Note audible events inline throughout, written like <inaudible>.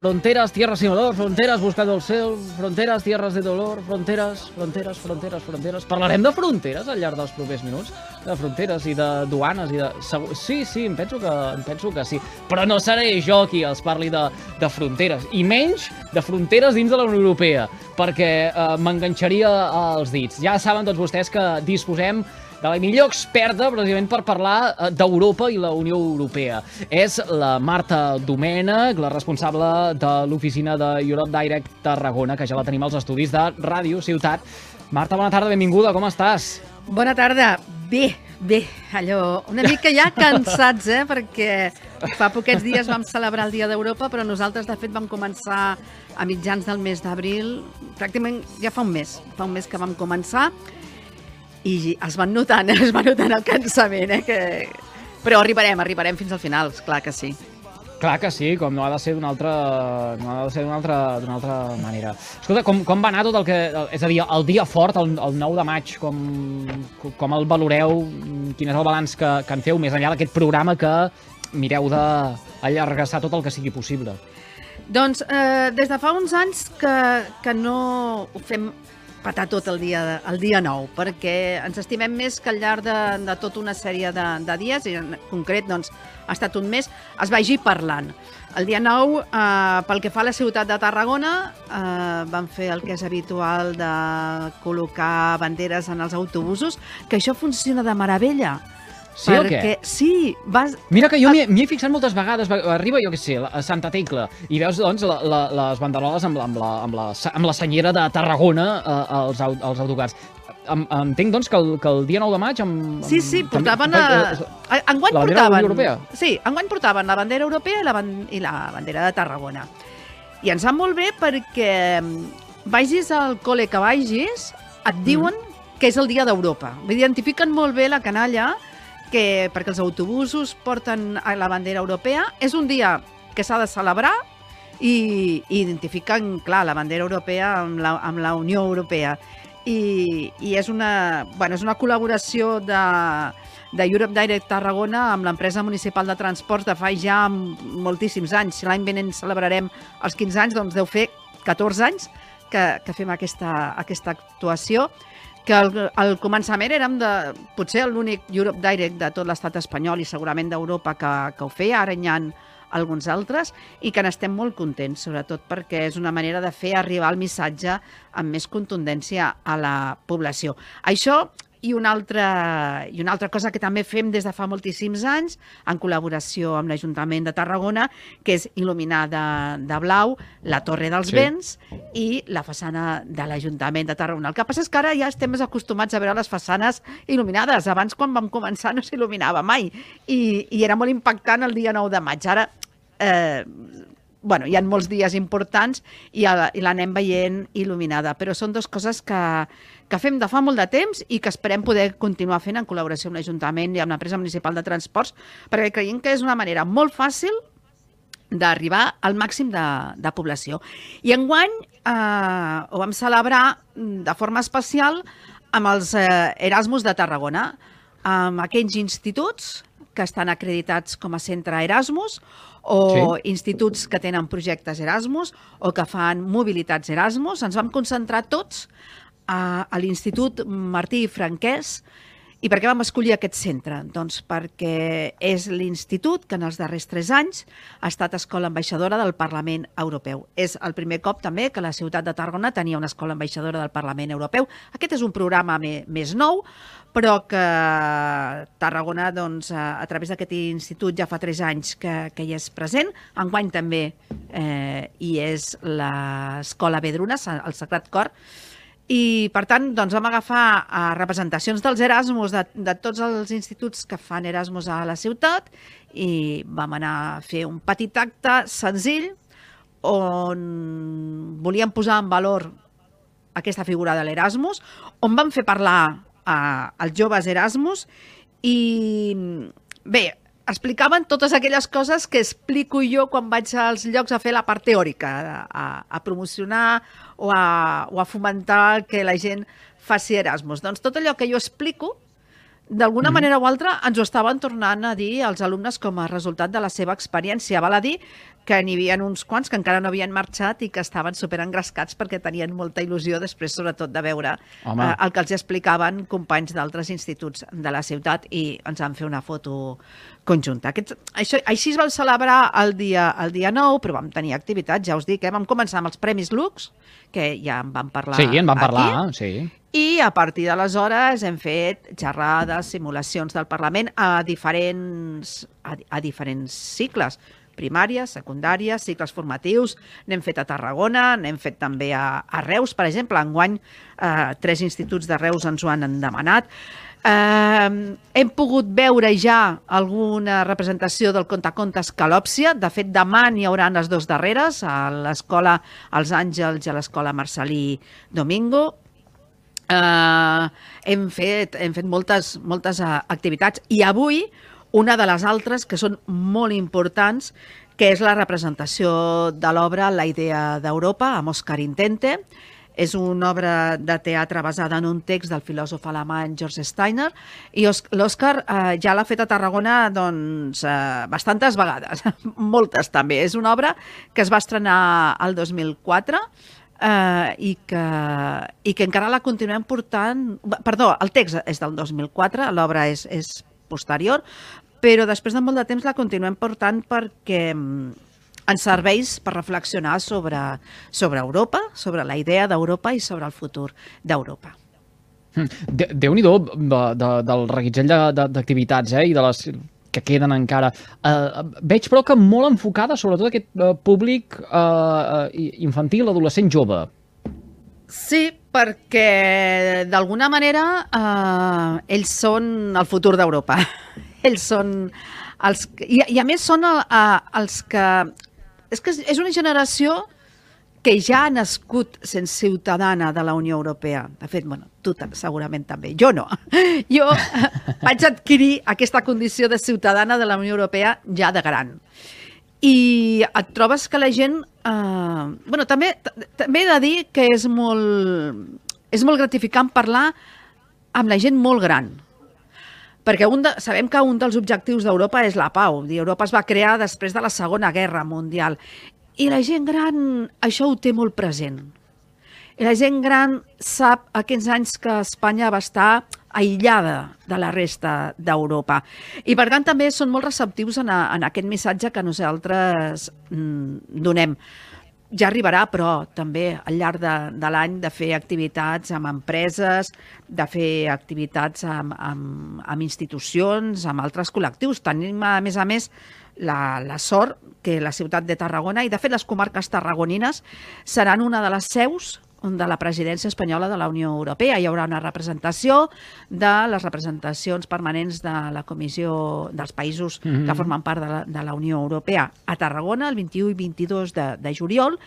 Fronteras, tierras sin olor, fronteres buscando el cel, fronteres, tierres de dolor, fronteres, fronteres, fronteres, fronteres... Parlarem de fronteres al llarg dels propers minuts? De fronteres i de duanes i de... Sí, sí, em penso que, em penso que sí. Però no seré jo qui els parli de, de fronteres, i menys de fronteres dins de la Unió Europea, perquè eh, m'enganxaria als dits. Ja saben tots vostès que disposem de la millor experta precisament per parlar eh, d'Europa i la Unió Europea. És la Marta Domènech, la responsable de l'oficina de Europe Direct Tarragona, que ja la tenim als estudis de Ràdio Ciutat. Marta, bona tarda, benvinguda, com estàs? Bona tarda. Bé, bé, allò, una mica ja cansats, eh? perquè fa poquets dies vam celebrar el Dia d'Europa, però nosaltres, de fet, vam començar a mitjans del mes d'abril, pràcticament ja fa un mes, fa un mes que vam començar, i es van notant, <laughs> es va notant el cansament, eh? Que... Però arribarem, arribarem fins al final, clar que sí. Clar que sí, com no ha de ser d'una altra, no ha de ser d'una altra, altra manera. Escolta, com, com va anar tot el que... És a dir, el dia fort, el, el 9 de maig, com, com el valoreu? Quin és el balanç que, que en feu, més enllà d'aquest programa que mireu d'allargassar tot el que sigui possible? Doncs eh, des de fa uns anys que, que no ho fem petar tot el dia, el dia 9, perquè ens estimem més que al llarg de, de tota una sèrie de, de dies, i en concret doncs, ha estat un mes, es vagi parlant. El dia 9, eh, pel que fa a la ciutat de Tarragona, eh, van fer el que és habitual de col·locar banderes en els autobusos, que això funciona de meravella Sí perquè, o què? Sí, vas... Mira que jo m'hi he fixat moltes vegades, arriba, jo què sé, a Santa Tecla, i veus, doncs, la, la, les banderoles amb amb la, amb la, amb la senyera de Tarragona eh, als, als autocars. Entenc, doncs, que el, que el dia 9 de maig... Amb, sí, sí, portaven... També, a... Enguany la portaven... Europea. Sí, enguany portaven la bandera europea i la, ban... i la bandera de Tarragona. I ens va molt bé perquè mm, vagis al col·le que vagis, et diuen mm. que és el dia d'Europa. Identifiquen molt bé la canalla que, perquè els autobusos porten la bandera europea. És un dia que s'ha de celebrar i, i identifiquen, clar, la bandera europea amb la, amb la Unió Europea. I, i és, una, bueno, és una col·laboració de, de Europe Direct Tarragona amb l'empresa municipal de transports de fa ja moltíssims anys. Si l'any venent celebrarem els 15 anys, doncs deu fer 14 anys que, que fem aquesta, aquesta actuació que al, al començament érem de, potser l'únic Europe Direct de tot l'estat espanyol i segurament d'Europa que, que ho feia, ara hi ha alguns altres, i que n'estem molt contents, sobretot perquè és una manera de fer arribar el missatge amb més contundència a la població. Això i una, altra, I una altra cosa que també fem des de fa moltíssims anys, en col·laboració amb l'Ajuntament de Tarragona, que és il·luminar de, de blau la Torre dels sí. Vents i la façana de l'Ajuntament de Tarragona. El que passa és que ara ja estem més acostumats a veure les façanes il·luminades. Abans, quan vam començar, no s'il·luminava mai i, i era molt impactant el dia 9 de maig. Ara eh, bueno, hi ha molts dies importants i, i l'anem veient il·luminada, però són dues coses que, que fem de fa molt de temps i que esperem poder continuar fent en col·laboració amb l'Ajuntament i amb l'empresa municipal de transports, perquè creiem que és una manera molt fàcil d'arribar al màxim de, de població. I enguany eh, ho vam celebrar de forma especial amb els eh, Erasmus de Tarragona, amb aquells instituts que estan acreditats com a centre Erasmus o sí. instituts que tenen projectes Erasmus o que fan mobilitats Erasmus. Ens vam concentrar tots a, a l'Institut Martí Franquès, i per què vam escollir aquest centre? Doncs perquè és l'institut que en els darrers tres anys ha estat escola ambaixadora del Parlament Europeu. És el primer cop també que la ciutat de Tarragona tenia una escola ambaixadora del Parlament Europeu. Aquest és un programa més nou, però que Tarragona, doncs, a, a través d'aquest institut ja fa tres anys que, que hi és present. Enguany també eh, hi és l'escola Vedruna, el Sagrat Cor, i, per tant, doncs, vam agafar eh, representacions dels Erasmus de, de tots els instituts que fan Erasmus a la ciutat i vam anar a fer un petit acte senzill on volíem posar en valor aquesta figura de l'Erasmus, on vam fer parlar a, als joves Erasmus i bé, explicaven totes aquelles coses que explico jo quan vaig als llocs a fer la part teòrica, a, a promocionar o a, o a fomentar que la gent faci Erasmus. Doncs tot allò que jo explico, d'alguna mm. manera o altra ens ho estaven tornant a dir els alumnes com a resultat de la seva experiència. Val a dir que n'hi havia uns quants que encara no havien marxat i que estaven super engrescats perquè tenien molta il·lusió després, sobretot, de veure eh, el que els explicaven companys d'altres instituts de la ciutat i ens van fer una foto conjunta. Aquest, això, així es va celebrar el dia, el dia 9, però vam tenir activitats, ja us dic, eh? vam començar amb els Premis Lux, que ja en vam parlar Sí, en vam parlar, aquí, sí. I a partir d'aleshores hem fet xerrades, simulacions del Parlament a diferents, a, a diferents cicles primària, secundària, cicles formatius, n'hem fet a Tarragona, n'hem fet també a, a Reus, per exemple, enguany eh, tres instituts de Reus ens ho han demanat. Eh, hem pogut veure ja alguna representació del contacontes Calòpsia. De fet, demà n'hi haurà les dues darreres, a l'escola Els Àngels i a l'escola Marcelí Domingo. Eh, hem, fet, hem fet moltes, moltes uh, activitats i avui una de les altres que són molt importants, que és la representació de l'obra La idea d'Europa, amb Òscar Intente. És una obra de teatre basada en un text del filòsof alemany George Steiner i l'Òscar eh, ja l'ha fet a Tarragona doncs, eh, bastantes vegades, <laughs> moltes també. És una obra que es va estrenar el 2004 eh, i, que, i que encara la continuem portant... Perdó, el text és del 2004, l'obra és, és posterior, però després de molt de temps la continuem portant perquè mm, ens serveix per reflexionar sobre, sobre Europa, sobre la idea d'Europa i sobre el futur d'Europa. Hm, Déu-n'hi-do de, de, del reguitzell d'activitats eh, i de les que queden encara. Uh, veig, però, que molt enfocada, sobretot, aquest uh, públic uh, infantil, adolescent, jove. Sí, perquè d'alguna manera uh, ells són el futur d'Europa. <laughs> ells són els... I, i a més són el, uh, els que... És que és una generació que ja ha nascut sent ciutadana de la Unió Europea. De fet, bueno, tu segurament també. Jo no. <laughs> Jo vaig adquirir aquesta condició de ciutadana de la Unió Europea ja de gran. I et trobes que la gent... Eh, bueno, també, també he de dir que és molt, és molt gratificant parlar amb la gent molt gran perquè un de, sabem que un dels objectius d'Europa és la pau. Europa es va crear després de la Segona Guerra Mundial. I la gent gran això ho té molt present. I la gent gran sap aquests anys que Espanya va estar aïllada de la resta d'Europa. I per tant també són molt receptius en, a, en aquest missatge que nosaltres mm, donem ja arribarà, però també al llarg de, de l'any de fer activitats amb empreses, de fer activitats amb, amb, amb institucions, amb altres col·lectius. Tenim, a més a més, la, la sort que la ciutat de Tarragona i, de fet, les comarques tarragonines seran una de les seus de la presidència espanyola de la Unió Europea. Hi haurà una representació de les representacions permanents de la Comissió dels països mm -hmm. que formen part de la, de la Unió Europea a Tarragona el 21 i 22 de, de juliol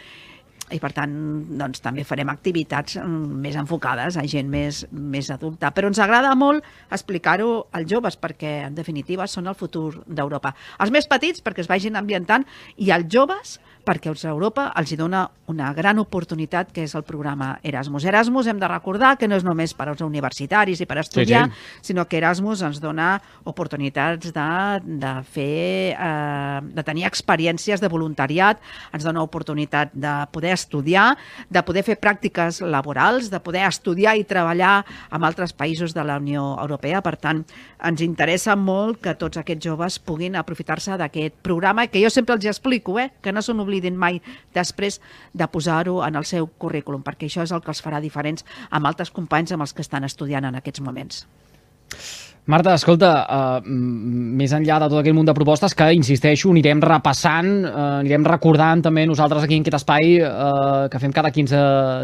i per tant doncs, també farem activitats mm, més enfocades a gent més, més adulta. Però ens agrada molt explicar-ho als joves perquè en definitiva són el futur d'Europa. Els més petits perquè es vagin ambientant i els joves perquè els Europa els hi dona una gran oportunitat que és el programa Erasmus. Erasmus hem de recordar que no és només per als universitaris i per estudiar, sí, sí. sinó que Erasmus ens dona oportunitats de, de fer, eh, de tenir experiències de voluntariat, ens dona oportunitat de poder estudiar, de poder fer pràctiques laborals, de poder estudiar i treballar amb altres països de la Unió Europea. Per tant, ens interessa molt que tots aquests joves puguin aprofitar-se d'aquest programa que jo sempre els explico, eh? que no s'ho oblidin mai després de posar-ho en el seu currículum, perquè això és el que els farà diferents amb altres companys amb els que estan estudiant en aquests moments. Marta, escolta, uh, més enllà de tot aquest munt de propostes que, insisteixo, anirem repassant, uh, anirem recordant també nosaltres aquí en aquest espai uh, que fem cada 15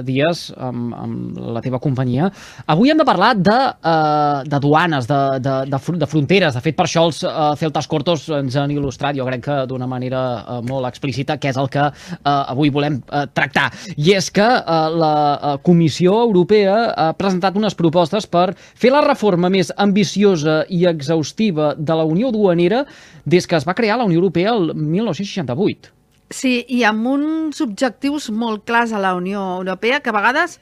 dies amb, amb la teva companyia. Avui hem de parlar de, uh, de duanes, de, de, de, de fronteres. De fet, per això els uh, Celtas Cortos ens han il·lustrat, jo crec que d'una manera uh, molt explícita, que és el que uh, avui volem uh, tractar. I és que uh, la Comissió Europea ha presentat unes propostes per fer la reforma més ambiciosa ambiciosa i exhaustiva de la Unió Duanera des que es va crear la Unió Europea el 1968. Sí, i amb uns objectius molt clars a la Unió Europea que a vegades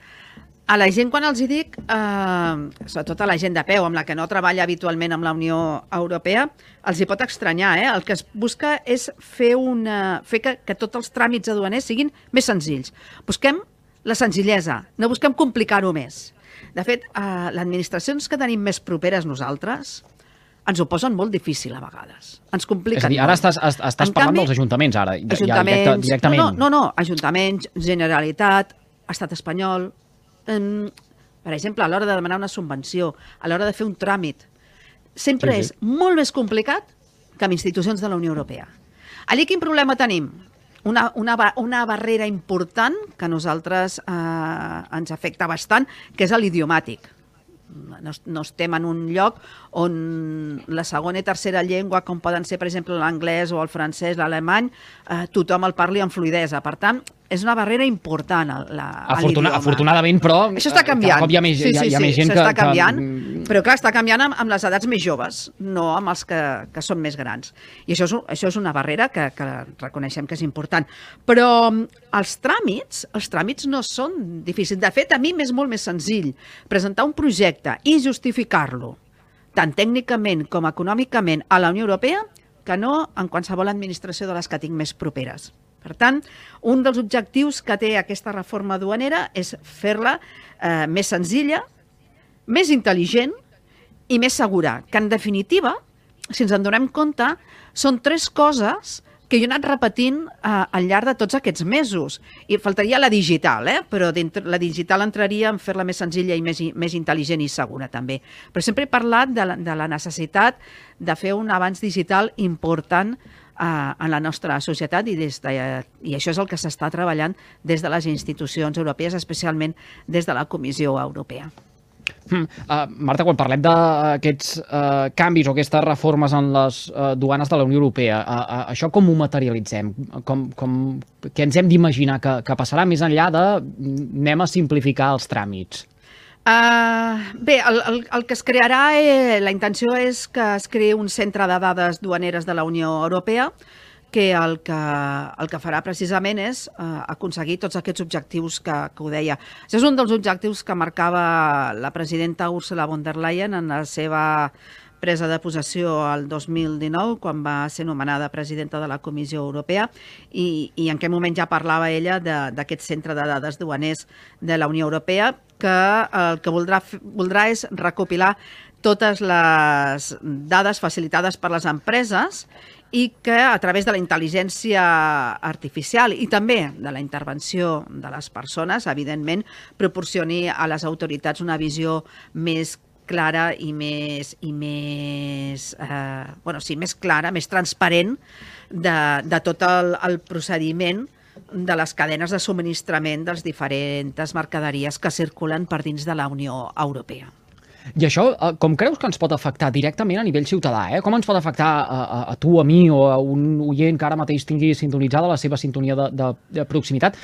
a la gent, quan els hi dic, eh, sobretot a la gent de peu, amb la que no treballa habitualment amb la Unió Europea, els hi pot estranyar. Eh? El que es busca és fer, una, fer que, que tots els tràmits aduaners siguin més senzills. Busquem la senzillesa, no busquem complicar-ho més. De fet, eh, les administracions que tenim més properes nosaltres, ens ho posen molt difícil a vegades. Ens compliquen És a dir, ara estàs, estàs parlant canvi, dels ajuntaments, ara, ajuntaments, ja directe, directament. No, no, no, ajuntaments, Generalitat, Estat espanyol, eh, per exemple, a l'hora de demanar una subvenció, a l'hora de fer un tràmit, sempre sí, sí. és molt més complicat que amb institucions de la Unió Europea. Allí quin problema tenim? Una, una, una barrera important que a nosaltres eh, ens afecta bastant, que és l'idiomàtic. No, no estem en un lloc on la segona i tercera llengua, com poden ser, per exemple, l'anglès o el francès, l'alemany, eh, tothom el parli amb fluidesa. Per tant, és una barrera important la, Afortuna, afortunadament, però... Això està canviant. Cada cop hi ha més, sí, sí, hi ha, hi ha més gent que... Està canviant, que... però clar, està canviant amb, amb les edats més joves, no amb els que, que són més grans. I això és, això és una barrera que, que reconeixem que és important. Però els tràmits, els tràmits no són difícils. De fet, a mi m'és molt més senzill presentar un projecte i justificar-lo, tant tècnicament com econòmicament, a la Unió Europea, que no en qualsevol administració de les que tinc més properes. Per tant, un dels objectius que té aquesta reforma duanera és fer-la eh, més senzilla, més intel·ligent i més segura, que en definitiva, si ens en donem compte, són tres coses que jo he anat repetint eh, al llarg de tots aquests mesos. I faltaria la digital, eh? però la digital entraria en fer-la més senzilla i més, més intel·ligent i segura, també. Però sempre he parlat de la, de la necessitat de fer un avanç digital important eh, en la nostra societat i, des de, i això és el que s'està treballant des de les institucions europees, especialment des de la Comissió Europea. Hmm. Uh, Marta, quan parlem d'aquests uh, canvis o aquestes reformes en les uh, duanes de la Unió Europea, uh, uh, això com ho materialitzem? Com, com, què ens hem d'imaginar que, que passarà més enllà de anem a simplificar els tràmits? Uh, bé, el, el, el que es crearà, eh, la intenció és que es creï un centre de dades duaneres de la Unió Europea que el que, el que farà precisament és uh, aconseguir tots aquests objectius que, que ho deia. Això és un dels objectius que marcava la presidenta Ursula von der Leyen en la seva presa de possessió al 2019, quan va ser nomenada presidenta de la Comissió Europea, i, i en què moment ja parlava ella d'aquest centre de dades duaners de la Unió Europea, que el que voldrà, voldrà és recopilar totes les dades facilitades per les empreses i que a través de la intel·ligència artificial i també de la intervenció de les persones, evidentment, proporcioni a les autoritats una visió més clara i més, i més, eh, bueno, sí, més clara, més transparent de, de tot el, el procediment de les cadenes de subministrament dels diferents mercaderies que circulen per dins de la Unió Europea. I això, eh, com creus que ens pot afectar directament a nivell ciutadà? Eh? Com ens pot afectar a, a, a tu, a mi o a un oient que ara mateix tingui sintonitzada la seva sintonia de, de, de proximitat?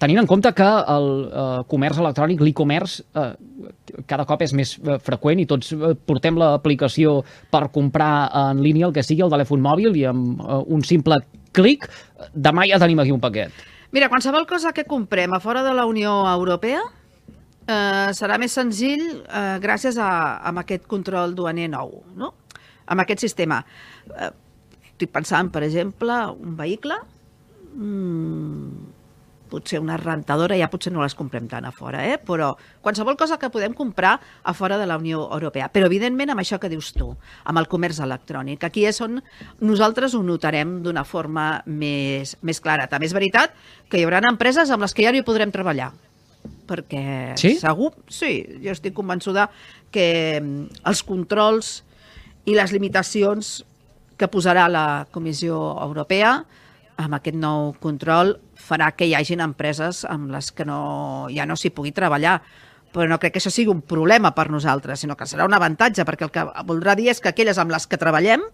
Tenint en compte que el eh, comerç electrònic, l'e-commerce, eh, cada cop és més eh, freqüent i tots eh, portem l'aplicació per comprar en línia el que sigui el telèfon mòbil i amb eh, un simple clic, demà ja tenim aquí un paquet. Mira, qualsevol cosa que comprem a fora de la Unió Europea eh, serà més senzill eh, gràcies a, a aquest control duaner nou, no? amb aquest sistema. Eh, estic pensant, per exemple, un vehicle, mm, potser una rentadora, ja potser no les comprem tant a fora, eh? però qualsevol cosa que podem comprar a fora de la Unió Europea. Però, evidentment, amb això que dius tu, amb el comerç electrònic, aquí és on nosaltres ho notarem d'una forma més, més clara. També és veritat que hi haurà empreses amb les que ja no hi podrem treballar, perquè sí? segur, sí, jo estic convençuda que mm, els controls i les limitacions que posarà la Comissió Europea amb aquest nou control farà que hi hagin empreses amb les que no, ja no s'hi pugui treballar però no crec que això sigui un problema per nosaltres, sinó que serà un avantatge, perquè el que voldrà dir és que aquelles amb les que treballem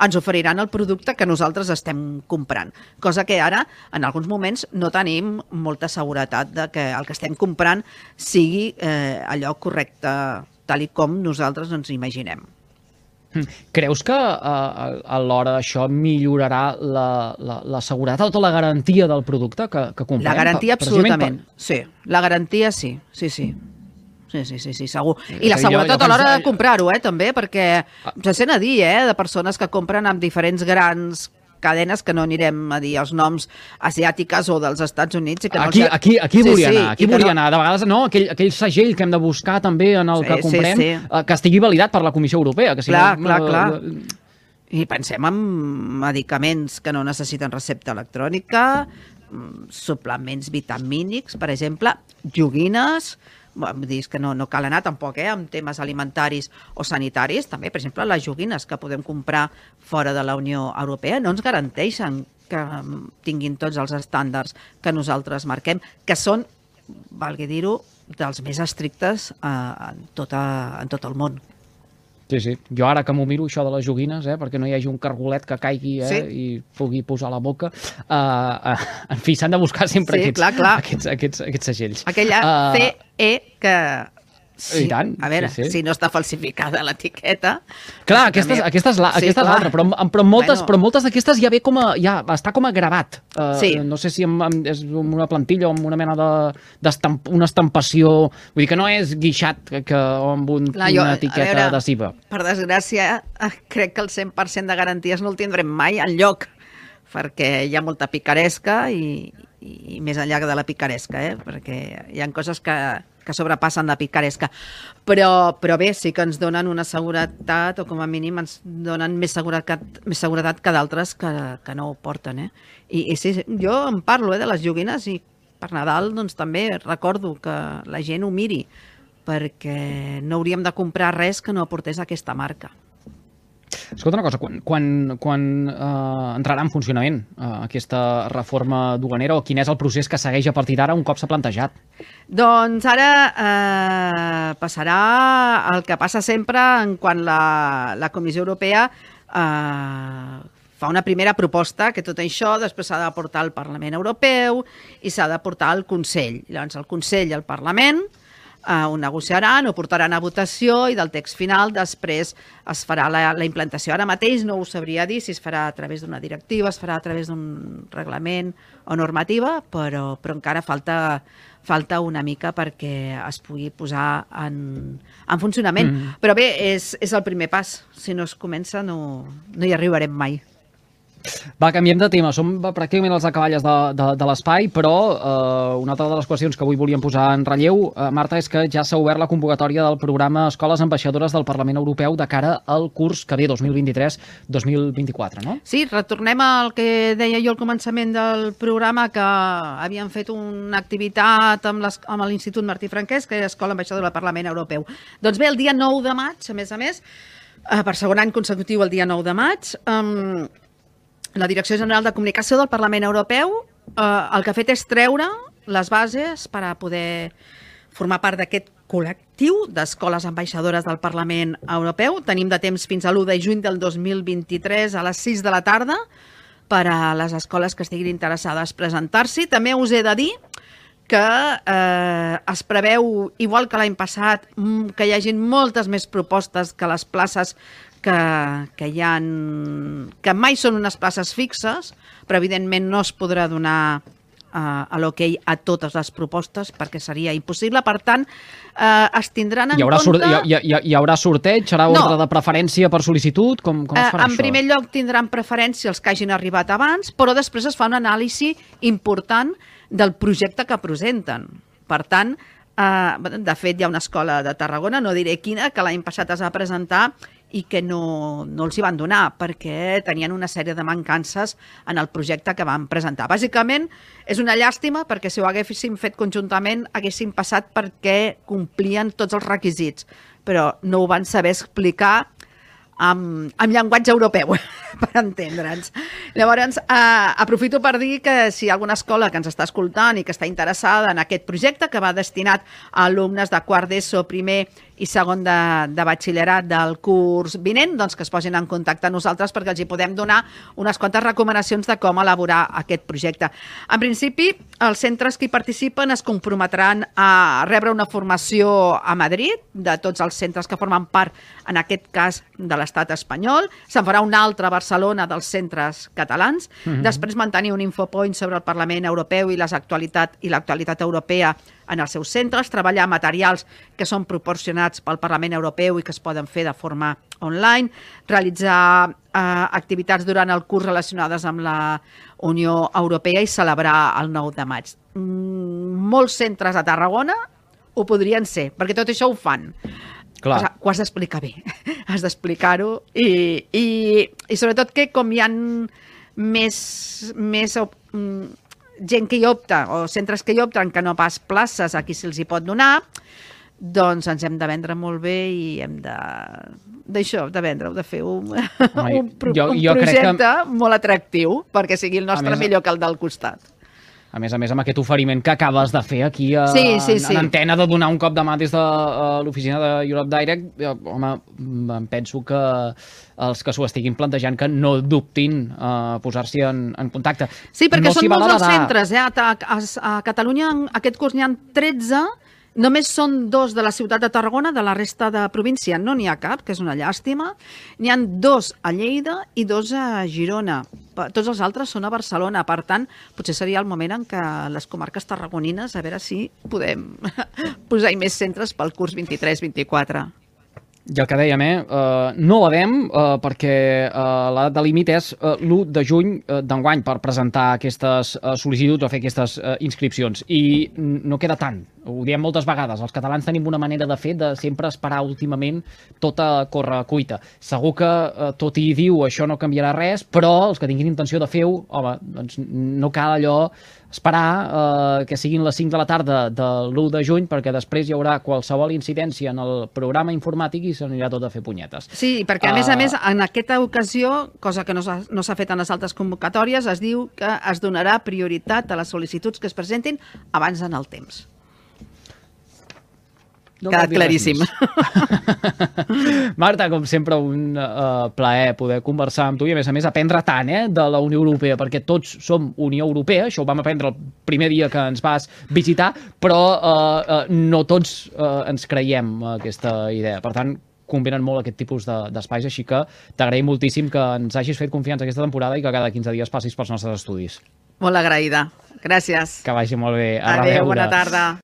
ens oferiran el producte que nosaltres estem comprant. Cosa que ara, en alguns moments, no tenim molta seguretat de que el que estem comprant sigui eh, allò correcte, tal i com nosaltres ens imaginem. Hm. Creus que uh, alhora això millorarà la, la, la seguretat o la garantia del producte que, que comprem? La garantia absolutament, per... sí. La garantia sí, sí, sí. Sí, sí, sí, sí, segur. I la seguretat a l'hora de comprar-ho, eh, també, perquè ah. se sent a dir, eh, de persones que compren amb diferents grans cadenes que no anirem a dir els noms asiàtiques o dels Estats Units. I que no aquí, aquí, aquí sí, volia sí, anar, aquí volia no... anar. De vegades, no, aquell, aquell segell que hem de buscar també en el sí, que comprem, sí, sí. Eh, que estigui validat per la Comissió Europea. Que si clar, no, clar, clar. I pensem en medicaments que no necessiten recepta electrònica, mm, suplements vitamínics, per exemple, joguines, vull dir, que no, no cal anar tampoc eh, amb temes alimentaris o sanitaris, també, per exemple, les joguines que podem comprar fora de la Unió Europea no ens garanteixen que tinguin tots els estàndards que nosaltres marquem, que són, valgui dir-ho, dels més estrictes eh, en, tota, en tot el món. Sí, sí. Jo ara que m'ho miro, això de les joguines, eh, perquè no hi hagi un cargolet que caigui eh, sí. i pugui posar a la boca, uh, uh, en fi, s'han de buscar sempre sí, aquests, clar, clar. Aquests, aquests, aquests segells. Aquella uh, CE que Sí, I tant. A veure, sí, sí. si no està falsificada l'etiqueta... Clar, aquesta és, aquesta és l'altra, sí, és però, però moltes, bueno. però moltes d'aquestes ja ve com a... Ja, està com a gravat. Uh, sí. No sé si amb, amb, és amb una plantilla o amb una mena de, estamp, una estampació... Vull dir que no és guixat que, que, o amb un, Clar, jo, una etiqueta veure, adhesiva. Per desgràcia, eh, crec que el 100% de garanties no el tindrem mai al lloc perquè hi ha molta picaresca i, i més enllà de la picaresca, eh? perquè hi ha coses que, que sobrepassen la picaresca. Però, però bé, sí que ens donen una seguretat, o com a mínim ens donen més seguretat, més seguretat que d'altres que, que no ho porten. Eh? I, I sí, jo em parlo eh, de les joguines i per Nadal doncs, també recordo que la gent ho miri, perquè no hauríem de comprar res que no aportés aquesta marca. Escolta una cosa, quan, quan, quan uh, entrarà en funcionament uh, aquesta reforma duanera o quin és el procés que segueix a partir d'ara un cop s'ha plantejat? Doncs ara eh, passarà el que passa sempre en quan la, la Comissió Europea eh, fa una primera proposta, que tot això després s'ha de portar al Parlament Europeu i s'ha de portar al Consell. Llavors el Consell i el Parlament eh, ho negociaran, ho portaran a votació i del text final després es farà la, la implantació. Ara mateix no ho sabria dir si es farà a través d'una directiva, es farà a través d'un reglament o normativa, però, però encara falta, falta una mica perquè es pugui posar en, en funcionament. Mm. Però bé, és, és el primer pas. Si no es comença no, no hi arribarem mai. Va, canviem de tema. Som pràcticament els acaballes de, de, de l'espai, però eh, una altra de les qüestions que avui volíem posar en relleu, eh, Marta, és que ja s'ha obert la convocatòria del programa Escoles Ambaixadores del Parlament Europeu de cara al curs que ve 2023-2024, no? Sí, retornem al que deia jo al començament del programa, que havíem fet una activitat amb l'Institut Martí Franquès, que és Escola Ambaixadora del Parlament Europeu. Doncs bé, el dia 9 de maig, a més a més, eh, per segon any consecutiu el dia 9 de maig, eh, la Direcció General de Comunicació del Parlament Europeu eh, el que ha fet és treure les bases per a poder formar part d'aquest col·lectiu d'escoles ambaixadores del Parlament Europeu. Tenim de temps fins a l'1 de juny del 2023 a les 6 de la tarda per a les escoles que estiguin interessades presentar-s'hi. També us he de dir que eh, es preveu, igual que l'any passat, que hi hagin moltes més propostes que les places que, que hi ha... que mai són unes places fixes, però evidentment no es podrà donar uh, a l'hoquei a totes les propostes perquè seria impossible. Per tant, uh, es tindran en hi haurà compte... Hi, hi, hi, hi haurà sorteig? Serà no. ordre de preferència per sol·licitud? Com, com es farà uh, en això? Primer lloc tindran preferència els que hagin arribat abans, però després es fa un anàlisi important del projecte que presenten. Per tant, Uh, de fet, hi ha una escola de Tarragona, no diré quina, que l'any passat es va presentar i que no, no els hi van donar perquè tenien una sèrie de mancances en el projecte que van presentar. Bàsicament, és una llàstima perquè si ho haguéssim fet conjuntament haguéssim passat perquè complien tots els requisits, però no ho van saber explicar amb, amb llenguatge europeu, <laughs> per entendre'ns. Llavors, eh, aprofito per dir que si hi ha alguna escola que ens està escoltant i que està interessada en aquest projecte, que va destinat a alumnes de quart d'ESO, primer i segon de, de batxillerat del curs vinent, doncs que es posin en contacte amb nosaltres perquè els hi podem donar unes quantes recomanacions de com elaborar aquest projecte. En principi, els centres que hi participen es comprometran a rebre una formació a Madrid de tots els centres que formen part, en aquest cas, de les l'estat espanyol, se'n farà una altra a Barcelona dels centres catalans, mm -hmm. després mantenir un infopoint sobre el Parlament Europeu i les actualitat i l'actualitat europea en els seus centres, treballar materials que són proporcionats pel Parlament Europeu i que es poden fer de forma online, realitzar eh, activitats durant el curs relacionades amb la Unió Europea i celebrar el 9 de maig. Mm, molts centres a Tarragona ho podrien ser, perquè tot això ho fan. Clar. O sigui, ho has d'explicar bé, <laughs> has d'explicar-ho i, i, i sobretot que com hi ha més, més mm, gent que hi opta o centres que hi opten que no pas places a qui se'ls hi pot donar, doncs ens hem de vendre molt bé i hem de d'això, de vendre-ho, de fer un, Ai, <laughs> un, pro, jo, jo un projecte que... molt atractiu perquè sigui el nostre més, millor que el del costat a més a més amb aquest oferiment que acabes de fer aquí a, sí, sí, sí. en antena de donar un cop de mà des de uh, l'oficina de Europe Direct, uh, home, em penso que els que s'ho estiguin plantejant que no dubtin a posar-s'hi en, en contacte. Sí, perquè no són molts els centres. Eh? A, a, a Catalunya aquest curs n'hi ha 13 Només són dos de la ciutat de Tarragona, de la resta de província no n'hi ha cap, que és una llàstima. N'hi han dos a Lleida i dos a Girona. Tots els altres són a Barcelona, per tant, potser seria el moment en què les comarques tarragonines, a veure si podem <laughs> posar-hi més centres pel curs 23-24. I el que dèiem, eh, uh, no la uh, perquè uh, la data límit és uh, l'1 de juny uh, d'enguany per presentar aquestes uh, sol·licituds o fer aquestes uh, inscripcions. I no queda tant, ho diem moltes vegades, els catalans tenim una manera de fer de sempre esperar últimament tota corre cuita. Segur que uh, tot i diu això no canviarà res, però els que tinguin intenció de fer-ho, home, doncs no cal allò esperar eh, que siguin les 5 de la tarda de l'1 de juny perquè després hi haurà qualsevol incidència en el programa informàtic i s'anirà tot a fer punyetes. Sí, perquè a més a eh, més en aquesta ocasió, cosa que no s'ha no fet en les altres convocatòries, es diu que es donarà prioritat a les sol·licituds que es presentin abans en el temps. No Quedat claríssim. <laughs> Marta, com sempre, un uh, plaer poder conversar amb tu i, a més a més, aprendre tant eh, de la Unió Europea, perquè tots som Unió Europea, això ho vam aprendre el primer dia que ens vas visitar, però uh, uh, no tots uh, ens creiem aquesta idea. Per tant, convenen molt aquest tipus d'espais, així que t'agraïm moltíssim que ens hagis fet confiança aquesta temporada i que cada 15 dies passis pels nostres estudis. Molt agraïda. Gràcies. Que vagi molt bé. A Adéu, bona tarda.